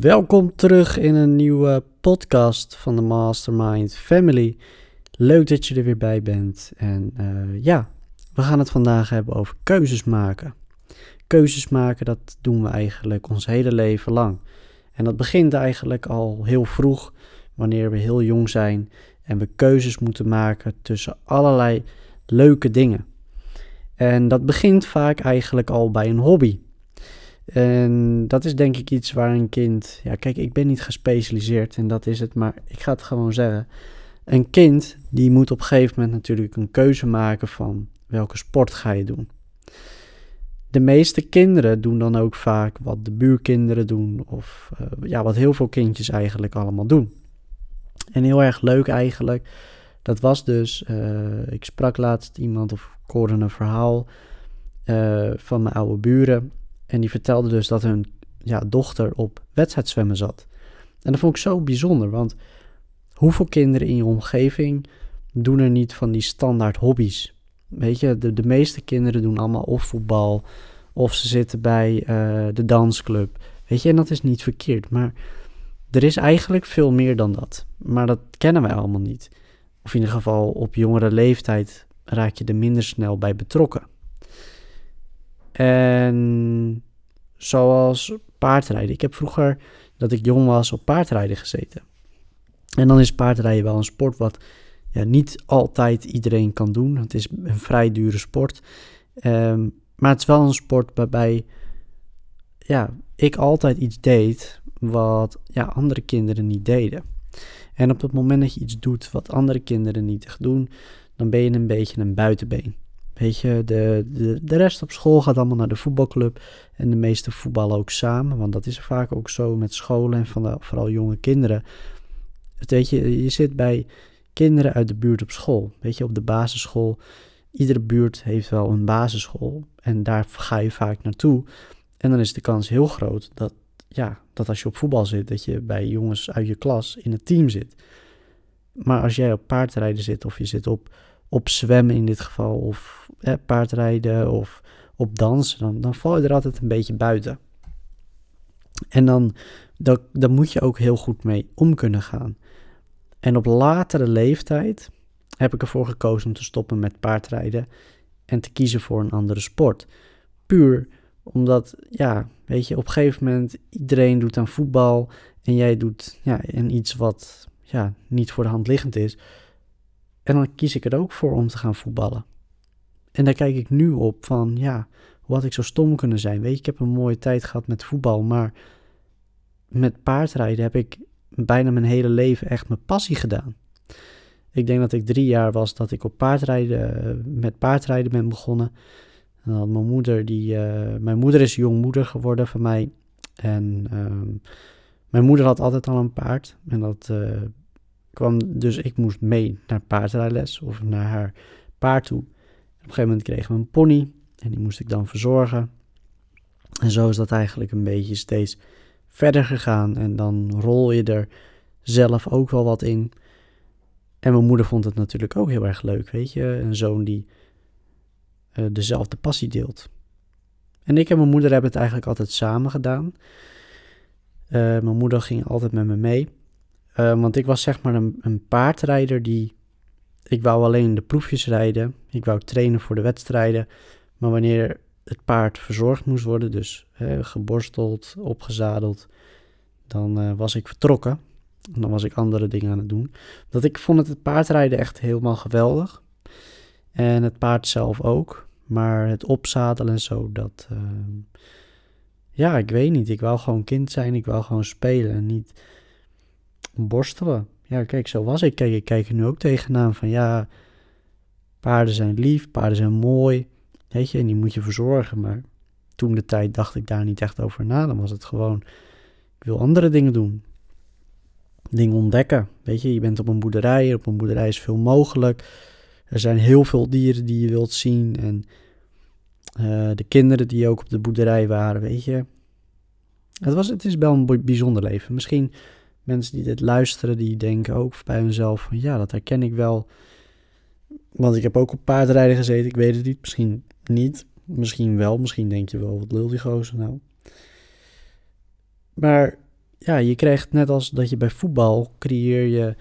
Welkom terug in een nieuwe podcast van de Mastermind Family. Leuk dat je er weer bij bent. En uh, ja, we gaan het vandaag hebben over keuzes maken. Keuzes maken, dat doen we eigenlijk ons hele leven lang. En dat begint eigenlijk al heel vroeg, wanneer we heel jong zijn en we keuzes moeten maken tussen allerlei leuke dingen. En dat begint vaak eigenlijk al bij een hobby. En dat is denk ik iets waar een kind. Ja, kijk, ik ben niet gespecialiseerd en dat is het, maar ik ga het gewoon zeggen. Een kind die moet op een gegeven moment natuurlijk een keuze maken van welke sport ga je doen. De meeste kinderen doen dan ook vaak wat de buurkinderen doen, of uh, ja, wat heel veel kindjes eigenlijk allemaal doen. En heel erg leuk eigenlijk, dat was dus, uh, ik sprak laatst iemand of ik hoorde een verhaal uh, van mijn oude buren. En die vertelde dus dat hun ja, dochter op wedstrijdzwemmen zat. En dat vond ik zo bijzonder, want hoeveel kinderen in je omgeving doen er niet van die standaard hobby's? Weet je, de, de meeste kinderen doen allemaal of voetbal, of ze zitten bij uh, de dansclub. Weet je, en dat is niet verkeerd, maar er is eigenlijk veel meer dan dat. Maar dat kennen wij allemaal niet. Of in ieder geval op jongere leeftijd raak je er minder snel bij betrokken. En zoals paardrijden. Ik heb vroeger, dat ik jong was, op paardrijden gezeten. En dan is paardrijden wel een sport wat ja, niet altijd iedereen kan doen. Het is een vrij dure sport. Um, maar het is wel een sport waarbij ja, ik altijd iets deed wat ja, andere kinderen niet deden. En op het moment dat je iets doet wat andere kinderen niet doen, dan ben je een beetje een buitenbeen. Weet je, de, de, de rest op school gaat allemaal naar de voetbalclub. En de meeste voetballen ook samen. Want dat is vaak ook zo met scholen en van vooral jonge kinderen. Het, weet je, je zit bij kinderen uit de buurt op school. Weet je, op de basisschool. Iedere buurt heeft wel een basisschool. En daar ga je vaak naartoe. En dan is de kans heel groot dat, ja, dat als je op voetbal zit, dat je bij jongens uit je klas in het team zit. Maar als jij op paardrijden zit of je zit op op zwemmen in dit geval, of paardrijden of op dansen, dan, dan val je er altijd een beetje buiten. En dan, dan, dan moet je ook heel goed mee om kunnen gaan. En op latere leeftijd heb ik ervoor gekozen om te stoppen met paardrijden en te kiezen voor een andere sport. Puur omdat, ja, weet je, op een gegeven moment iedereen doet aan voetbal en jij doet ja, en iets wat ja, niet voor de hand liggend is. En dan kies ik er ook voor om te gaan voetballen. En daar kijk ik nu op van, ja, hoe had ik zo stom kunnen zijn? Weet je, ik heb een mooie tijd gehad met voetbal, maar met paardrijden heb ik bijna mijn hele leven echt mijn passie gedaan. Ik denk dat ik drie jaar was dat ik op paardrijden, met paardrijden ben begonnen. En dan mijn moeder, die, uh, mijn moeder is jongmoeder geworden van mij. En uh, mijn moeder had altijd al een paard. En dat uh, kwam dus ik moest mee naar paardrijles of naar haar paard toe. Op een gegeven moment kregen we een pony en die moest ik dan verzorgen. En zo is dat eigenlijk een beetje steeds verder gegaan. En dan rol je er zelf ook wel wat in. En mijn moeder vond het natuurlijk ook heel erg leuk, weet je. Een zoon die uh, dezelfde passie deelt. En ik en mijn moeder hebben het eigenlijk altijd samen gedaan. Uh, mijn moeder ging altijd met me mee. Uh, want ik was zeg maar een, een, paardrijder die. Ik wou alleen de proefjes rijden. Ik wou trainen voor de wedstrijden. Maar wanneer het paard verzorgd moest worden, dus hè, geborsteld, opgezadeld, dan uh, was ik vertrokken. En dan was ik andere dingen aan het doen. Dat ik vond het paardrijden echt helemaal geweldig. En het paard zelf ook. Maar het opzadelen en zo, dat. Uh, ja, ik weet niet. Ik wou gewoon kind zijn. Ik wou gewoon spelen. En niet borstelen. Ja, kijk, zo was ik. Kijk, ik kijk er nu ook tegenaan van ja, paarden zijn lief, paarden zijn mooi. Weet je, en die moet je verzorgen. Maar toen de tijd dacht ik daar niet echt over na. Dan was het gewoon, ik wil andere dingen doen. Dingen ontdekken. Weet je, je bent op een boerderij. Op een boerderij is veel mogelijk. Er zijn heel veel dieren die je wilt zien. En uh, de kinderen die ook op de boerderij waren, weet je. Het, was, het is wel een bijzonder leven. Misschien mensen die dit luisteren, die denken ook bij hunzelf van ja, dat herken ik wel. Want ik heb ook op paardrijden gezeten, ik weet het niet, misschien niet, misschien wel, misschien denk je wel, wat lul nou. Maar ja, je krijgt net als dat je bij voetbal creëer je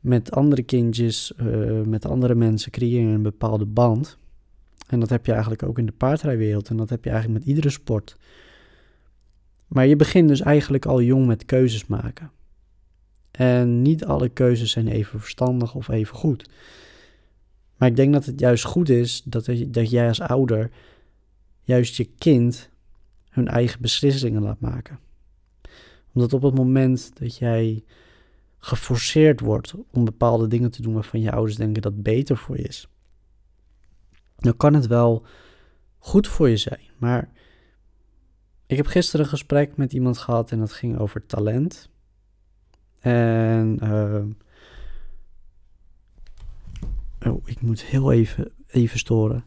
met andere kindjes, eh, met andere mensen, creëer je een bepaalde band. En dat heb je eigenlijk ook in de paardrijwereld en dat heb je eigenlijk met iedere sport. Maar je begint dus eigenlijk al jong met keuzes maken. En niet alle keuzes zijn even verstandig of even goed. Maar ik denk dat het juist goed is dat, dat jij als ouder juist je kind hun eigen beslissingen laat maken. Omdat op het moment dat jij geforceerd wordt om bepaalde dingen te doen waarvan je ouders denken dat beter voor je is, dan kan het wel goed voor je zijn. Maar ik heb gisteren een gesprek met iemand gehad en dat ging over talent. En uh, oh, ik moet heel even, even storen.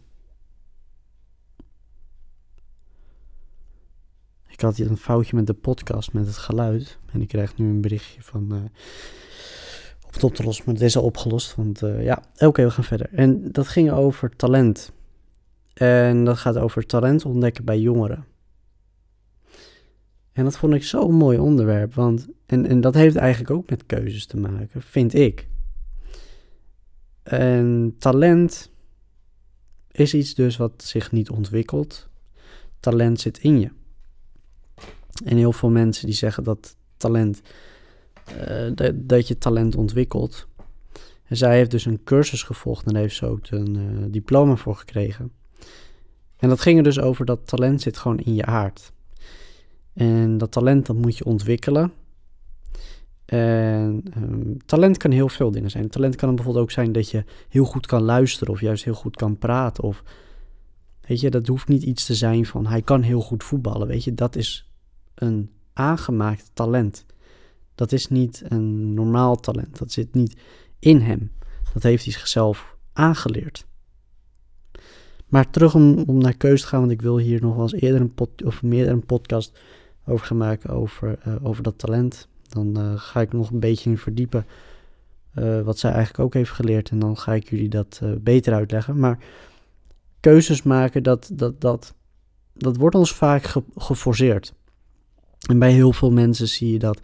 Ik had hier een foutje met de podcast, met het geluid. En ik krijg nu een berichtje van... Uh, op het op te lossen, maar het is al opgelost. Want uh, ja, oké, we gaan verder. En dat ging over talent. En dat gaat over talent ontdekken bij jongeren. En dat vond ik zo'n mooi onderwerp. Want, en, en dat heeft eigenlijk ook met keuzes te maken, vind ik. En talent is iets dus wat zich niet ontwikkelt. Talent zit in je. En heel veel mensen die zeggen dat talent, uh, dat, je talent ontwikkelt. En zij heeft dus een cursus gevolgd en heeft ze ook een uh, diploma voor gekregen. En dat ging er dus over dat talent zit gewoon in je aard. En dat talent dat moet je ontwikkelen. En um, talent kan heel veel dingen zijn. Talent kan bijvoorbeeld ook zijn dat je heel goed kan luisteren of juist heel goed kan praten. Of weet je, dat hoeft niet iets te zijn van hij kan heel goed voetballen. Weet je, dat is een aangemaakt talent. Dat is niet een normaal talent. Dat zit niet in hem. Dat heeft hij zichzelf aangeleerd. Maar terug om, om naar keus te gaan, want ik wil hier nog wel eens eerder een, pod, of meer een podcast over gaan maken over, uh, over dat talent. Dan uh, ga ik nog een beetje in verdiepen uh, wat zij eigenlijk ook heeft geleerd. En dan ga ik jullie dat beter uitleggen. Maar keuzes maken, dat, dat, dat, dat wordt ons vaak ge geforceerd. En bij heel veel mensen zie je dat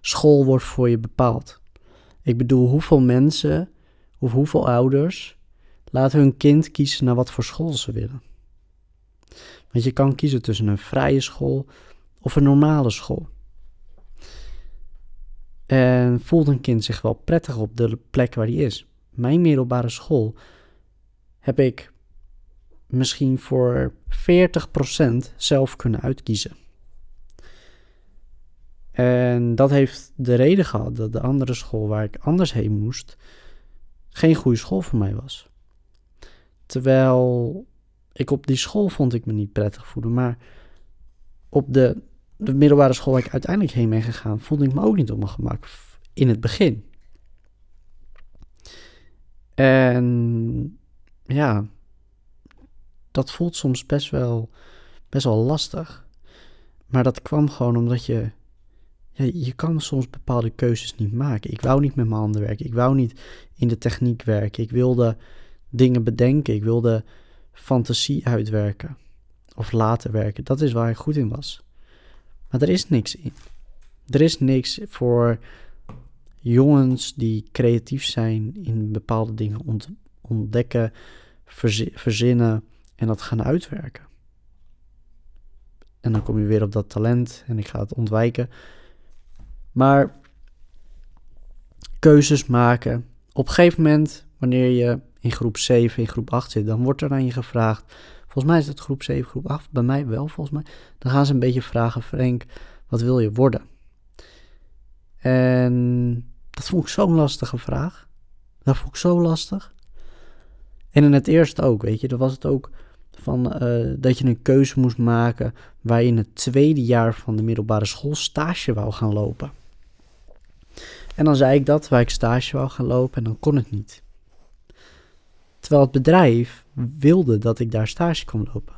school wordt voor je bepaald. Ik bedoel, hoeveel mensen of hoeveel ouders laten hun kind kiezen naar wat voor school ze willen. Want je kan kiezen tussen een vrije school of een normale school. En voelt een kind zich wel prettig op de plek waar hij is? Mijn middelbare school heb ik misschien voor 40% zelf kunnen uitkiezen. En dat heeft de reden gehad dat de andere school waar ik anders heen moest, geen goede school voor mij was. Terwijl ik op die school vond ik me niet prettig voelen, maar op de, de middelbare school waar ik uiteindelijk heen ben gegaan, voelde ik me ook niet op mijn gemak in het begin. En ja, dat voelt soms best wel, best wel lastig. Maar dat kwam gewoon omdat je ja, je kan soms bepaalde keuzes niet maken. Ik wou niet met mijn handen werken. Ik wou niet in de techniek werken. Ik wilde dingen bedenken. Ik wilde fantasie uitwerken. Of laten werken. Dat is waar ik goed in was. Maar er is niks in. Er is niks voor jongens die creatief zijn in bepaalde dingen ontdekken, verzinnen en dat gaan uitwerken. En dan kom je weer op dat talent en ik ga het ontwijken. Maar keuzes maken. Op een gegeven moment, wanneer je in groep 7, in groep 8 zit, dan wordt er aan je gevraagd. Volgens mij is het groep 7, groep 8. Bij mij wel, volgens mij. Dan gaan ze een beetje vragen: Frank, wat wil je worden? En dat vond ik zo'n lastige vraag. Dat vond ik zo lastig. En in het eerste ook, weet je. Dan was het ook van uh, dat je een keuze moest maken waar je in het tweede jaar van de middelbare school stage wou gaan lopen. En dan zei ik dat, waar ik stage wou gaan lopen en dan kon het niet. Terwijl het bedrijf wilde dat ik daar stage kon lopen.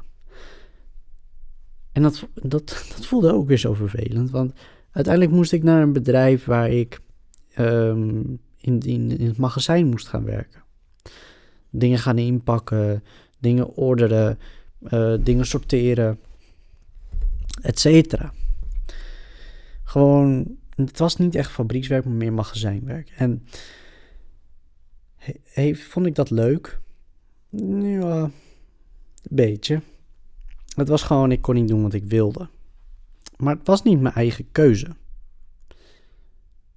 En dat, dat, dat voelde ook weer zo vervelend, want uiteindelijk moest ik naar een bedrijf waar ik um, in, in, het magazijn moest gaan werken. Dingen gaan inpakken, dingen orderen, uh, dingen sorteren, et cetera Gewoon, het was niet echt fabriekswerk, maar meer magazijnwerk. En he, vond ik dat leuk? Ja, een beetje. Het was gewoon, ik kon niet doen wat ik wilde. Maar het was niet mijn eigen keuze.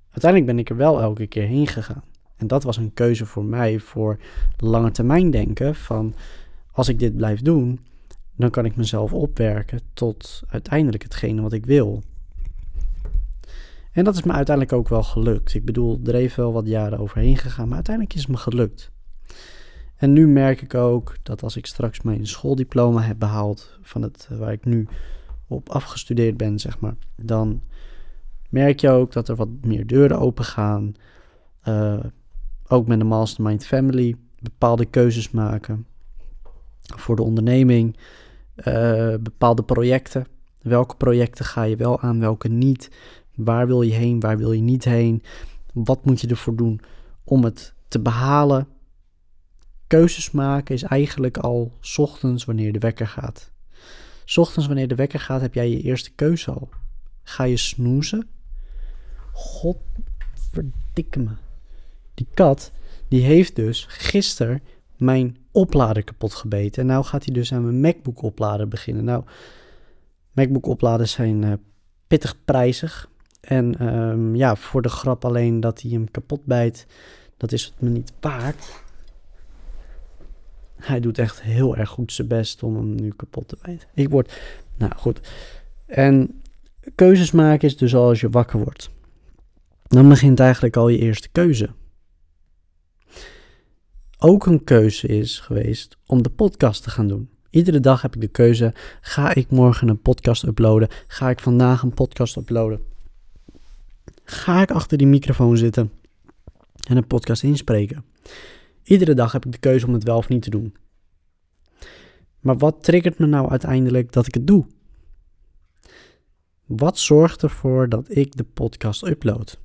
Uiteindelijk ben ik er wel elke keer heen gegaan. En dat was een keuze voor mij voor lange termijn denken van als ik dit blijf doen, dan kan ik mezelf opwerken tot uiteindelijk hetgene wat ik wil. En dat is me uiteindelijk ook wel gelukt. Ik bedoel, er heeft wel wat jaren overheen gegaan, maar uiteindelijk is het me gelukt. En nu merk ik ook dat als ik straks mijn schooldiploma heb behaald van het waar ik nu op afgestudeerd ben, zeg maar, dan merk je ook dat er wat meer deuren open gaan. Uh, ook met de Mastermind Family bepaalde keuzes maken voor de onderneming, uh, bepaalde projecten. Welke projecten ga je wel aan, welke niet? Waar wil je heen, waar wil je niet heen? Wat moet je ervoor doen om het te behalen? Keuzes maken is eigenlijk al ochtends wanneer de wekker gaat. Ochtends wanneer de wekker gaat heb jij je eerste keuze al. Ga je snoezen? God verdikke me. Die kat, die heeft dus gisteren mijn oplader kapot gebeten. En nou gaat hij dus aan mijn MacBook oplader beginnen. Nou, MacBook opladers zijn uh, pittig prijzig. En um, ja, voor de grap alleen dat hij hem kapot bijt, dat is het me niet waard. Hij doet echt heel erg goed zijn best om hem nu kapot te bijten. Ik word, nou goed. En keuzes maken is dus al als je wakker wordt. Dan begint eigenlijk al je eerste keuze. Ook een keuze is geweest om de podcast te gaan doen. Iedere dag heb ik de keuze: ga ik morgen een podcast uploaden? Ga ik vandaag een podcast uploaden? Ga ik achter die microfoon zitten en een podcast inspreken? Iedere dag heb ik de keuze om het wel of niet te doen. Maar wat triggert me nou uiteindelijk dat ik het doe? Wat zorgt ervoor dat ik de podcast upload?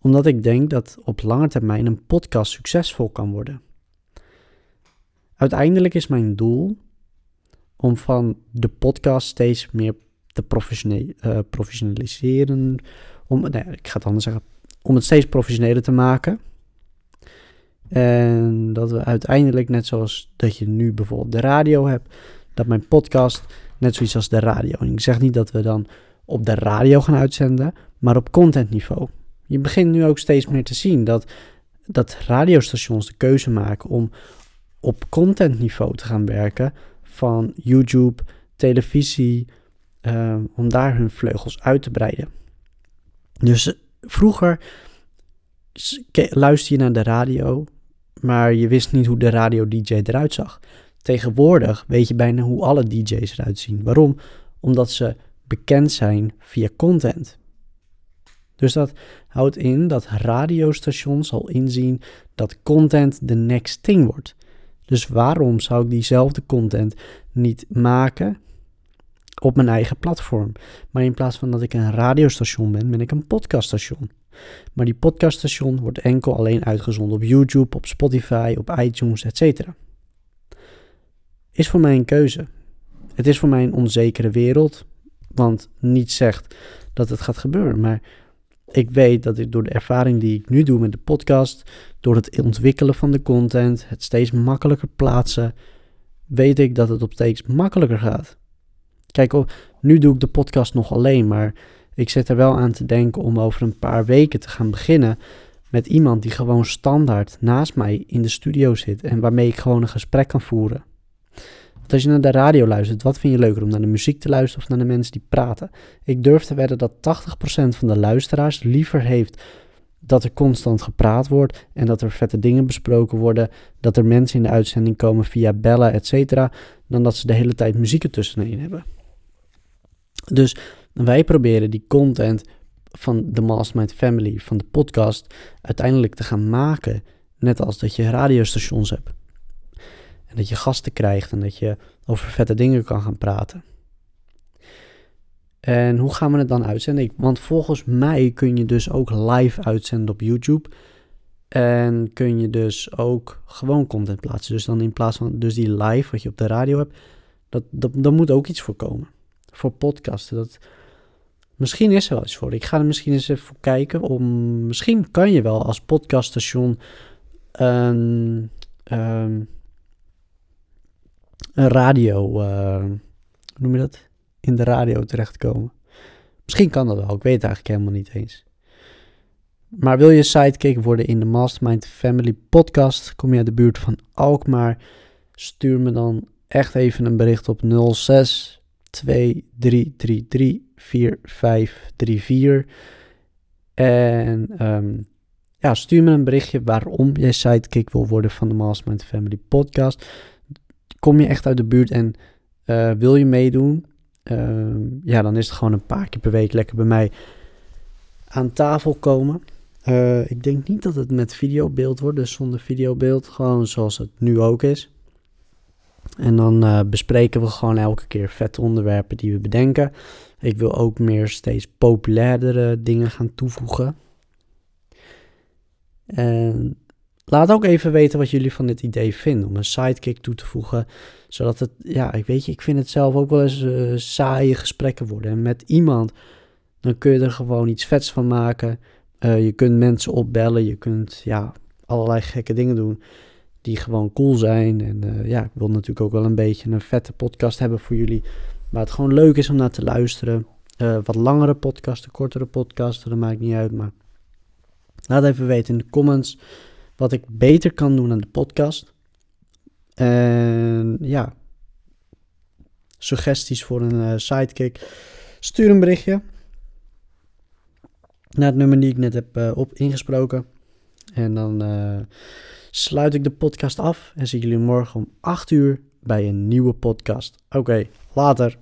Omdat ik denk dat op lange termijn een podcast succesvol kan worden. Uiteindelijk is mijn doel om van de podcast steeds meer te uh, professionaliseren. Om, nee, ik ga het anders zeggen. Om het steeds professioneler te maken. En dat we uiteindelijk, net zoals dat je nu bijvoorbeeld de radio hebt, dat mijn podcast net zoiets als de radio. En ik zeg niet dat we dan op de radio gaan uitzenden, maar op contentniveau. Je begint nu ook steeds meer te zien dat, dat radiostations de keuze maken om op contentniveau te gaan werken van YouTube, televisie, uh, om daar hun vleugels uit te breiden. Dus vroeger luister je naar de radio, maar je wist niet hoe de radio-dj eruit zag. Tegenwoordig weet je bijna hoe alle DJ's eruit zien. Waarom? Omdat ze bekend zijn via content. Dus dat houdt in dat radiostations al inzien dat content de next thing wordt. Dus waarom zou ik diezelfde content niet maken op mijn eigen platform? Maar in plaats van dat ik een radiostation ben, ben ik een podcaststation. Maar die podcaststation wordt enkel alleen uitgezonden op YouTube, op Spotify, op iTunes, etc. Is voor mij een keuze. Het is voor mij een onzekere wereld, want niets zegt dat het gaat gebeuren. Maar ik weet dat ik door de ervaring die ik nu doe met de podcast, door het ontwikkelen van de content, het steeds makkelijker plaatsen, weet ik dat het op steeds makkelijker gaat. Kijk, nu doe ik de podcast nog alleen, maar ik zit er wel aan te denken om over een paar weken te gaan beginnen met iemand die gewoon standaard naast mij in de studio zit en waarmee ik gewoon een gesprek kan voeren. Want als je naar de radio luistert, wat vind je leuker om naar de muziek te luisteren of naar de mensen die praten? Ik durf te wedden dat 80% van de luisteraars liever heeft dat er constant gepraat wordt en dat er vette dingen besproken worden, dat er mensen in de uitzending komen via bellen, et cetera, dan dat ze de hele tijd muziek ertussenin hebben. Dus wij proberen die content van de Mastermind Family, van de podcast, uiteindelijk te gaan maken. Net als dat je radiostations hebt. En dat je gasten krijgt en dat je over vette dingen kan gaan praten. En hoe gaan we het dan uitzenden? Want volgens mij kun je dus ook live uitzenden op YouTube. En kun je dus ook gewoon content plaatsen. Dus dan in plaats van dus die live wat je op de radio hebt, dat, dat, daar moet ook iets voor komen. Voor podcasten. Dat, Misschien is er wel iets voor. Ik ga er misschien eens even kijken. Om, misschien kan je wel als podcaststation een, ehm, een radio, uh, hoe noem je dat? In de radio terechtkomen. Misschien kan dat wel. Ik weet het eigenlijk helemaal niet eens. Maar wil je sidekick worden in de Mastermind Family podcast? Kom je uit de buurt van Alkmaar? Stuur me dan echt even een bericht op 06 2333 4534. En um, ja, stuur me een berichtje waarom jij sidekick wil worden van de Mastermind Family podcast. Kom je echt uit de buurt en uh, wil je meedoen? Uh, ja, dan is het gewoon een paar keer per week lekker bij mij aan tafel komen. Uh, ik denk niet dat het met videobeeld wordt, dus zonder videobeeld, gewoon zoals het nu ook is. En dan uh, bespreken we gewoon elke keer vette onderwerpen die we bedenken. Ik wil ook meer steeds populairdere dingen gaan toevoegen. En laat ook even weten wat jullie van dit idee vinden om een sidekick toe te voegen. Zodat het, ja, ik weet je, ik vind het zelf ook wel eens uh, saaie gesprekken worden. En met iemand, dan kun je er gewoon iets vets van maken. Uh, je kunt mensen opbellen, je kunt ja, allerlei gekke dingen doen die gewoon cool zijn. En uh, ja, ik wil natuurlijk ook wel een beetje een vette podcast hebben voor jullie. Waar het gewoon leuk is om naar te luisteren. Uh, wat langere podcasten, kortere podcasten, dat maakt niet uit. Maar laat even weten in de comments wat ik beter kan doen aan de podcast. En ja, suggesties voor een uh, sidekick. Stuur een berichtje naar het nummer die ik net heb op ingesproken. En dan sluit ik de podcast af en zie jullie morgen om 8 uur bij een nieuwe podcast. Oké, later.